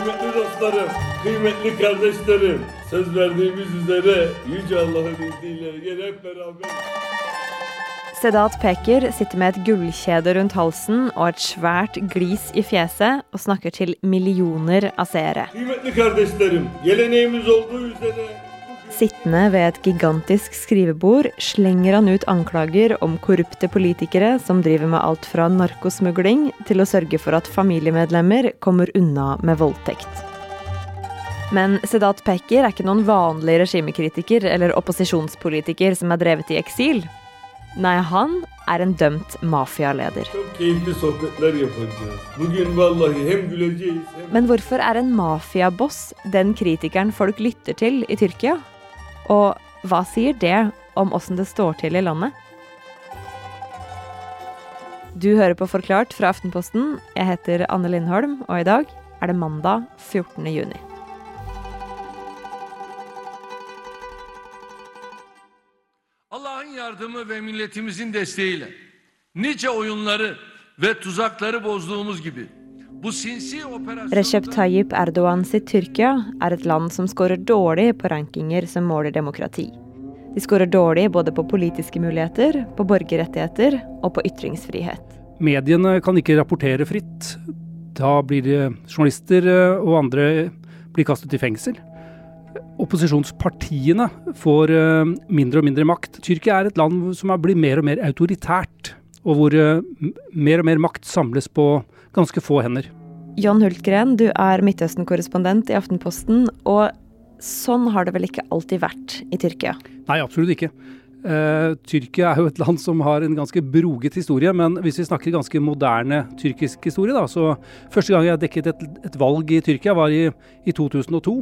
Kıymetli dostlarım, kıymetli kardeşlerim, söz verdiğimiz üzere Yüce Allah'ın izniyle gene hep beraber Sedat Peker sitter med et gullkjede rundt halsen og et svært glis i fjeset og snakker til millioner av seere. Kıymetli kardeşlerim, geleneğimiz olduğu üzere Sittende ved et gigantisk skrivebord slenger han ut anklager om korrupte politikere som driver med alt fra narkosmugling til å sørge for at familiemedlemmer kommer unna med voldtekt. Men Sedat Peker er ikke noen vanlig regimekritiker eller opposisjonspolitiker som er drevet i eksil. Nei, han er en dømt mafialeder. Men hvorfor er en mafiaboss den kritikeren folk lytter til i Tyrkia? Og hva sier det om åssen det står til i landet? Du hører på Forklart fra Aftenposten. Jeg heter Anne Lindholm, og i dag er det mandag 14. juni. Allah'ın yardımı ve milletimizin desteğiyle nice oyunları ve tuzakları bozduğumuz gibi Recep Tayyip Erdogan sitt Tyrkia er et land som scorer dårlig på rankinger som måler demokrati. De scorer dårlig både på politiske muligheter, på borgerrettigheter og på ytringsfrihet. Mediene kan ikke rapportere fritt. Da blir journalister eh, og andre blir kastet i fengsel. Opposisjonspartiene får eh, mindre og mindre makt. Tyrkia er et land som blir mer og mer autoritært, og hvor eh, mer og mer makt samles på ganske få hender. John Hultgren, du er Midtøsten-korrespondent i Aftenposten, og sånn har det vel ikke alltid vært i Tyrkia? Nei, absolutt ikke. Uh, Tyrkia er jo et land som har en ganske broget historie, men hvis vi snakker ganske moderne tyrkisk historie, da, så første gang jeg dekket et, et valg i Tyrkia var i, i 2002.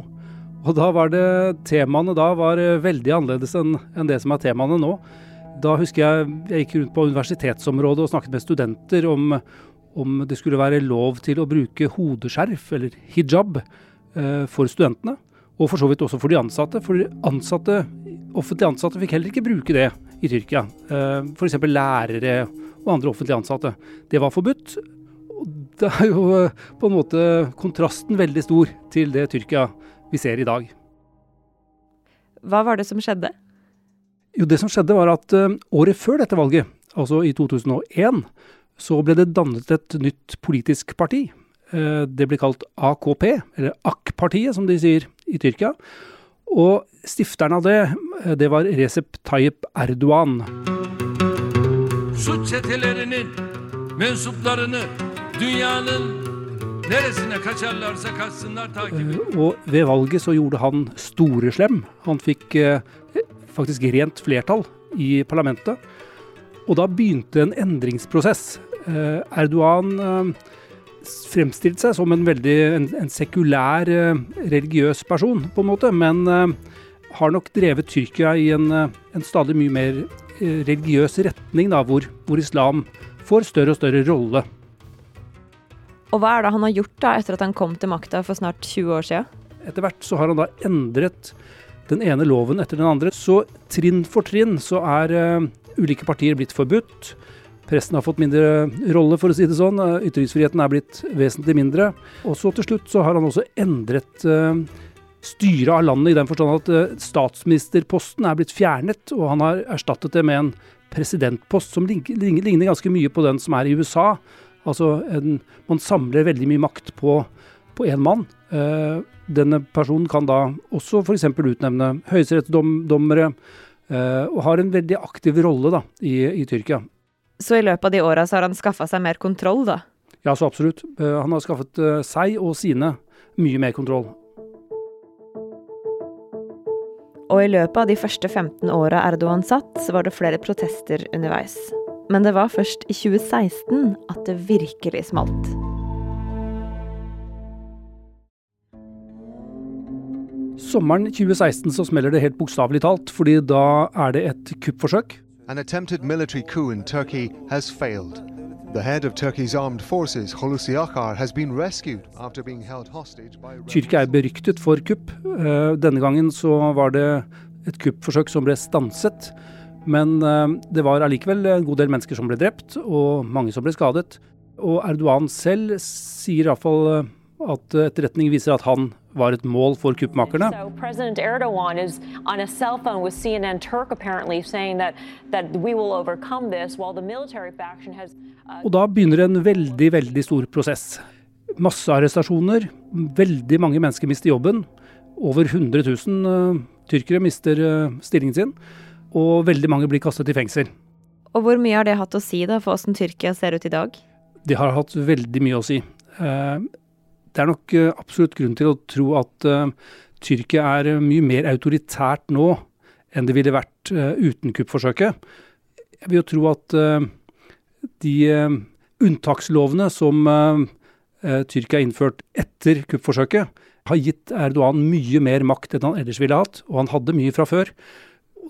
Og da var det temaene da var veldig annerledes enn en det som er temaene nå. Da husker jeg jeg gikk rundt på universitetsområdet og snakket med studenter om, om det skulle være lov til å bruke hodeskjerf, eller hijab, eh, for studentene. Og for så vidt også for de ansatte. For ansatte, offentlige ansatte fikk heller ikke bruke det i Tyrkia. Eh, F.eks. lærere og andre offentlige ansatte. Det var forbudt. Det er jo eh, på en måte kontrasten veldig stor til det Tyrkia vi ser i dag. Hva var det som skjedde? Jo, det som skjedde var at året før dette valget, altså i 2001, så ble det dannet et nytt politisk parti. Eh, Det ble kalt AKP, eller AK-partiet som de sier i Tyrkia. Og stifteren av det, eh, det var Recep Tayyip Erdogan. suç çetelerinin mensuplarını dünyanın Eh. Og ved valget så gjorde han store slem. Han fikk faktisk rent flertall i parlamentet. Og da begynte en endringsprosess. Eh, Erdogan eh, fremstilte seg som en veldig en, en sekulær, eh, religiøs person, på en måte, men har nok drevet Tyrkia i en, en stadig mye mer religiøs retning, da, hvor, hvor islam får større og større rolle. Og hva er det han har gjort da etter at han kom til makta for snart 20 år siden? Etter hvert så har han da endret den ene loven etter den andre. Så trinn for trinn så er uh, ulike partier blitt forbudt. Pressen har fått mindre rolle, for å si det sånn. Eh, Ytringsfriheten er blitt vesentlig mindre. Og så til slutt så har han også endret uh, styret av landet i den forstand at eh, statsministerposten er blitt fjernet, og han har erstattet det med en presidentpost som ligner, ganske mye på den som er i USA. Altså en, man samler veldig mye makt på én mann. Eh, denne personen kan da også f.eks. utnevne høyesterettsdommere, eh, og har en veldig aktiv rolle da, i, i Tyrkia. Så i løpet av de åra så har han skaffa seg mer kontroll, da? Ja, så absolutt. Eh, han har skaffet eh, seg og sine mye mer kontroll. Og i løpet av de første 15 åra Erdogan satt, så var det flere protester underveis. Men det var først i 2016 at det virkelig smalt. Sommeren 2016 så smeller det helt bokstavelig talt, fordi da er det et kuppforsøk. An attempted military coup in Turkey has failed. The head of Turkey's armed forces, Hulusi Akar, has been rescued after being held hostage by Tyrkia er beryktet for kupp. Eh, Denne gangen så var det et kuppforsøk som ble stanset. Men eh, det var allikevel en god del mennesker som ble drept, og mange som ble skadet. Og Erdogan selv sier iallfall At etterretning viser at han var et mål for kuppmakerne. So President Erdogan is on a cell phone with CNN Turk apparently saying that, that we will overcome this while the military faction has uh, Og da begynner en veldig, veldig stor prosess. Massearrestasjoner, veldig mange mennesker mister jobben. Over 100 000 uh, tyrkere mister uh, stillingen sin, og veldig mange blir kastet i fengsel. Og hvor mye har det hatt å si da for åssen Tyrkia ser ut i dag? Det har hatt veldig mye å si. Uh, det er nok uh, absolutt grunn til å tro at uh, Tyrkia er mye mer autoritært nå enn det ville vært uten kuppforsøket. Jeg vil jo tro at de unntakslovene som Tyrkia har innført etter kuppforsøket, har gitt Erdogan mye mer makt enn han ellers ville hatt, og han hadde mye fra før.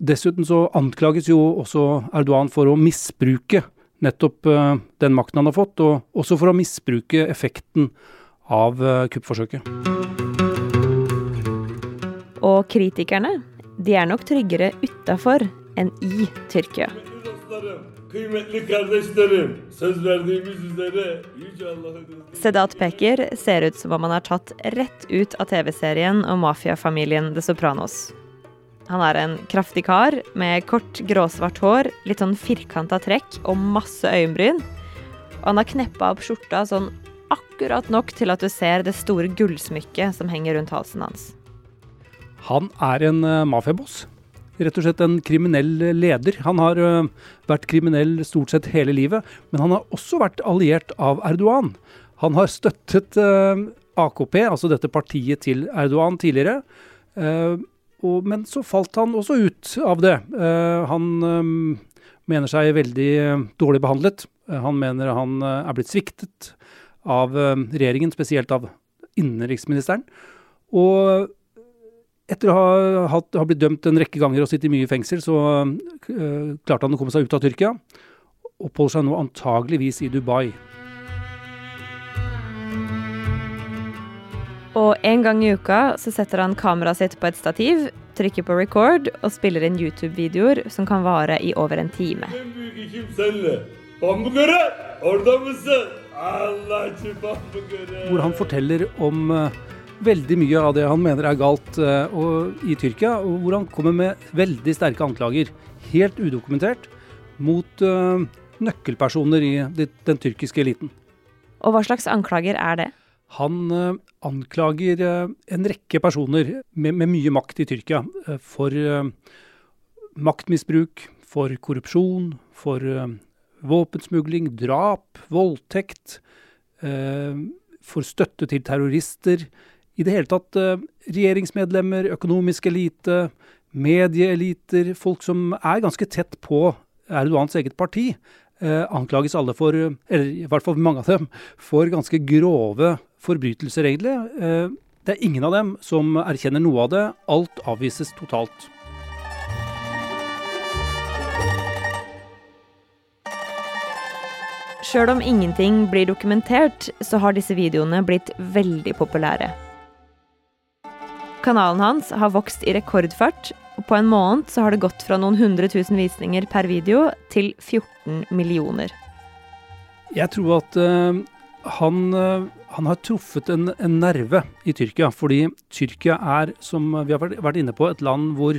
Dessuten så anklages jo også Erdogan for å misbruke nettopp den makten han har fått, og også for å misbruke effekten av kuppforsøket. Og kritikerne, de er nok tryggere utafor enn i Tyrkia. Sedat Peker ser ut som om han er tatt rett ut av TV-serien om mafiafamilien The Sopranos. Han er en kraftig kar med kort, gråsvart hår, litt sånn firkanta trekk og masse øyenbryn. Og han har kneppa opp skjorta sånn akkurat nok til at du ser det store gullsmykket som henger rundt halsen hans. Han er en uh, mafiaboss. Rett og slett en kriminell leder. Han har uh, vært kriminell stort sett hele livet, men han har også vært alliert av Erdogan. Han har støttet uh, AKP, altså dette partiet til Erdogan, tidligere. Og, men så falt han også ut av det. han mener seg veldig dårlig behandlet. han mener han er blitt sviktet av regjeringen, spesielt av innenriksministeren. Og etter å ha, hatt, ha, blitt dømt en rekke ganger og sittet mye i fengsel, så uh, klarte han å komme seg ut av Tyrkia. Oppholder seg nå antageligvis i Dubai. Og en gang i uka så setter han kameraet sitt på et stativ, trykker på record og spiller inn YouTube-videoer som kan vare i over en time. Hvor han forteller om uh, veldig mye av det han mener er galt og, i Tyrkia, og hvor han kommer med veldig sterke anklager, helt udokumentert, mot uh, nøkkelpersoner i de, den tyrkiske eliten. Og hva slags anklager er det? Han uh, anklager en rekke personer med, med, mye makt i Tyrkia for maktmisbruk, for korrupsjon, for våpensmugling, drap, voldtekt, for støtte til terrorister i det hele tatt eh, regjeringsmedlemmer, økonomisk elite, medieeliter, folk som er ganske tett på Erdogans eget parti, eh, anklages alle for, eller i hvert fall mange av dem, for ganske grove forbrytelser, egentlig. Eh, det er ingen av dem som erkjenner noe av det. Alt avvises totalt. Sjøl om ingenting blir dokumentert, så har disse videoene blitt veldig populære. Kanalen hans har vokst i rekordfart, og på en måned så har det gått fra noen hundre tusen visninger per video til 14 millioner. Jeg tror at uh, han, uh, han, har truffet en, en, nerve i Tyrkia. Fordi Tyrkia er, som vi har vært inne på, et land hvor,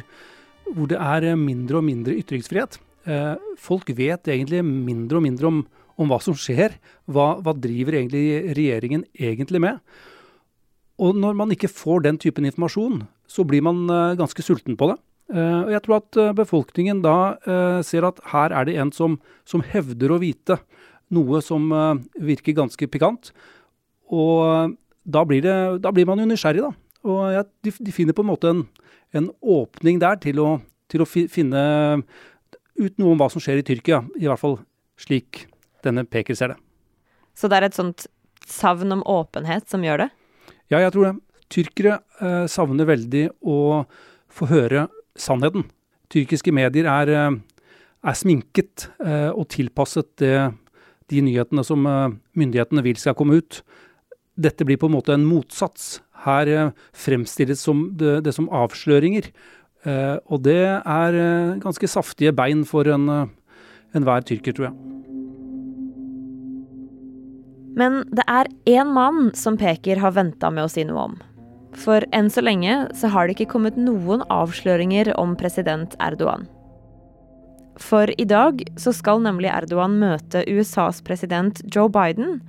hvor det er mindre og mindre ytringsfrihet. Uh, folk vet egentlig mindre og mindre om, om hva som skjer. Hva, hva driver egentlig regjeringen egentlig med? Og når man ikke får den typen informasjon, så blir man uh, ganske sulten på det. Uh, og jeg tror at uh, befolkningen da ser at her er det en som, som hevder å vite noe som virker ganske pikant. Og da blir, det, da blir, man jo nysgjerrig, da. Og ja, de, de, finner på en måte en, en åpning der til å, til å finne ut noe om hva som skjer i Tyrkia. I hvert fall slik denne Peker ser det. Så det er et sånt savn om åpenhet som gjør det? Ja, jeg tror det. Tyrkere eh, savner veldig å få høre sannheten. Tyrkiske medier er, eh, er sminket eh, og tilpasset det, de nyhetene som eh, myndighetene vil skal komme ut. Dette blir på en måte en motsats. Her eh, fremstilles som det, det, som avsløringer. Eh, og det er ganske saftige bein for enhver en, tyrker, tror jeg. Men det er én mann som Peker har venta med å si noe om. For enn så lenge så har det ikke kommet noen avsløringer om president Erdogan. For i dag så skal nemlig Erdogan møte USAs president Joe Biden.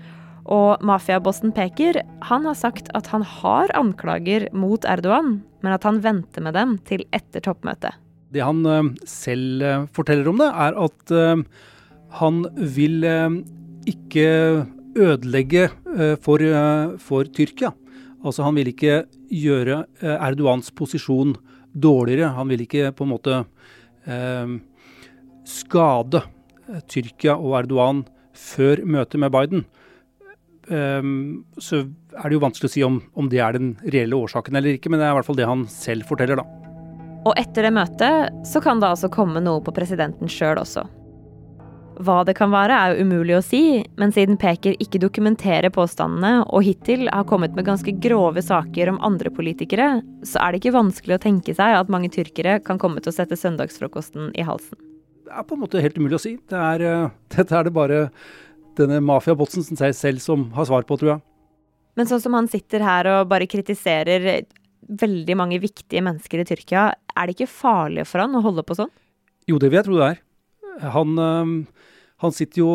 Og mafiabossen Peker han har sagt at han har anklager mot Erdogan, men at han venter med dem til etter toppmøtet. Det han uh, selv uh, forteller om det, er at uh, han vil ikke ødelegge for, for, Tyrkia. Altså Han vil ikke gjøre Erdogans posisjon dårligere. Han vil ikke på en måte skade Tyrkia og Erdogan før møtet med Biden. Eh, så er det jo vanskelig å si om, om, det er den reelle årsaken eller ikke, men det er i hvert fall det han selv forteller, da. Og etter det møtet så kan det altså komme noe på presidenten sjøl også. Hva det kan være, er jo umulig å si, men siden Peker ikke dokumenterer påstandene, og hittil har kommet med ganske grove saker om andre politikere, så er det ikke vanskelig å tenke seg at mange tyrkere kan komme til å sette søndagsfrokosten i halsen. Det er på en måte helt umulig å si. Det er, uh, dette er det bare denne mafiabotsen seg selv som har svar på, tror jeg. Men sånn som han sitter her og bare kritiserer veldig mange viktige mennesker i Tyrkia. Er det ikke farlig for han å holde på sånn? Jo, det vil jeg tro det er. Han, han sitter jo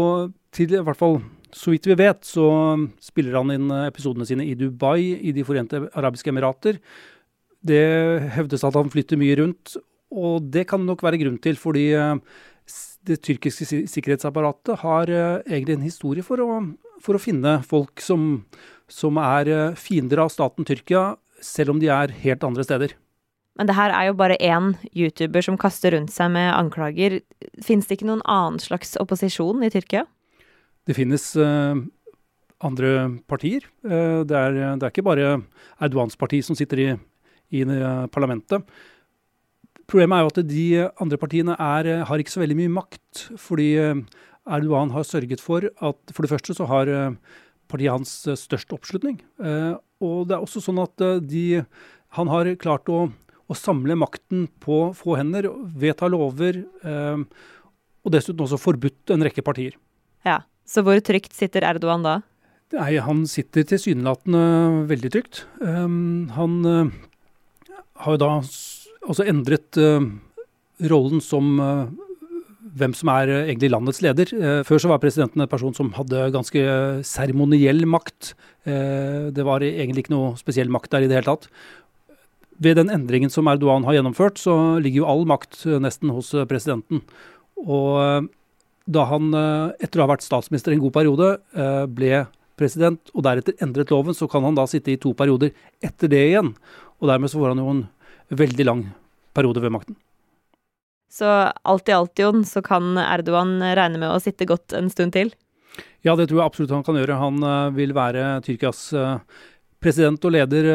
til, i hvert fall så vidt vi vet, så spiller han inn episodene sine i Dubai, i De forente arabiske emirater. Det hevdes at han flytter mye rundt, og det kan nok være grunn til, fordi det tyrkiske sikkerhetsapparatet har egentlig en historie for å, for å finne folk som, som er fiender av staten Tyrkia, selv om de er helt andre steder. Men det her er jo bare én YouTuber som kaster rundt seg med anklager. Fins det ikke noen annen slags opposisjon i Tyrkia? Det finnes uh, andre partier. Uh, det, er, det, er, ikke bare Erdogans parti som sitter i, i parlamentet. Problemet er jo at de andre partiene er, har ikke så veldig mye makt. Fordi Erdogan har sørget for at for det første så har partiet hans størst oppslutning. Og det er også sånn at de, han har klart å, å, samle makten på få hender, vedta lover, eh, og dessuten også forbudt en rekke partier. Ja, Så hvor trygt sitter Erdogan da? Nei, Han sitter tilsynelatende veldig trygt. Um, han uh, har jo da også endret uh, rollen som uh, hvem som er egentlig landets leder. Før så var presidenten en person som hadde ganske seremoniell makt. Det var egentlig ikke noe spesiell makt der i det hele tatt. Ved den endringen som Erdogan har gjennomført, så ligger jo all makt nesten hos presidenten. Og da han, etter å ha vært statsminister en god periode, ble president og deretter endret loven, så kan han da sitte i to perioder etter det igjen. Og dermed så får han jo en veldig lang periode ved makten. Så alt i alt, Jon, så kan Erdogan regne med å sitte godt en stund til? Ja, det tror jeg absolutt han kan gjøre. Han vil være Tyrkias president og leder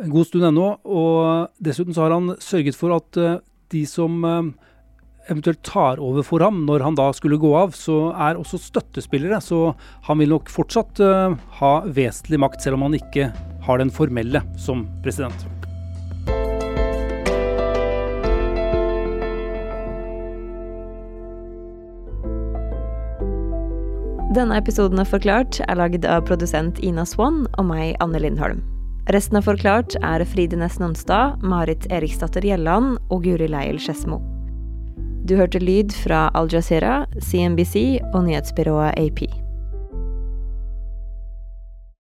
en god stund ennå. Og dessuten så har han sørget for at de som eventuelt tar over for ham når han da skulle gå av, så er også støttespillere. Så han vil nok fortsatt ha vesentlig makt, selv om han ikke har den formelle som president. Denne episoden av Forklart er laget av produsent Ina Swann og meg, Anne Lindholm. Resten av Forklart er Fride Næss Nonstad, Marit Eriksdatter Gjelland og Guri Leiel Skedsmo. Du hørte lyd fra Al Jazeera, CNBC og nyhetsbyrået AP.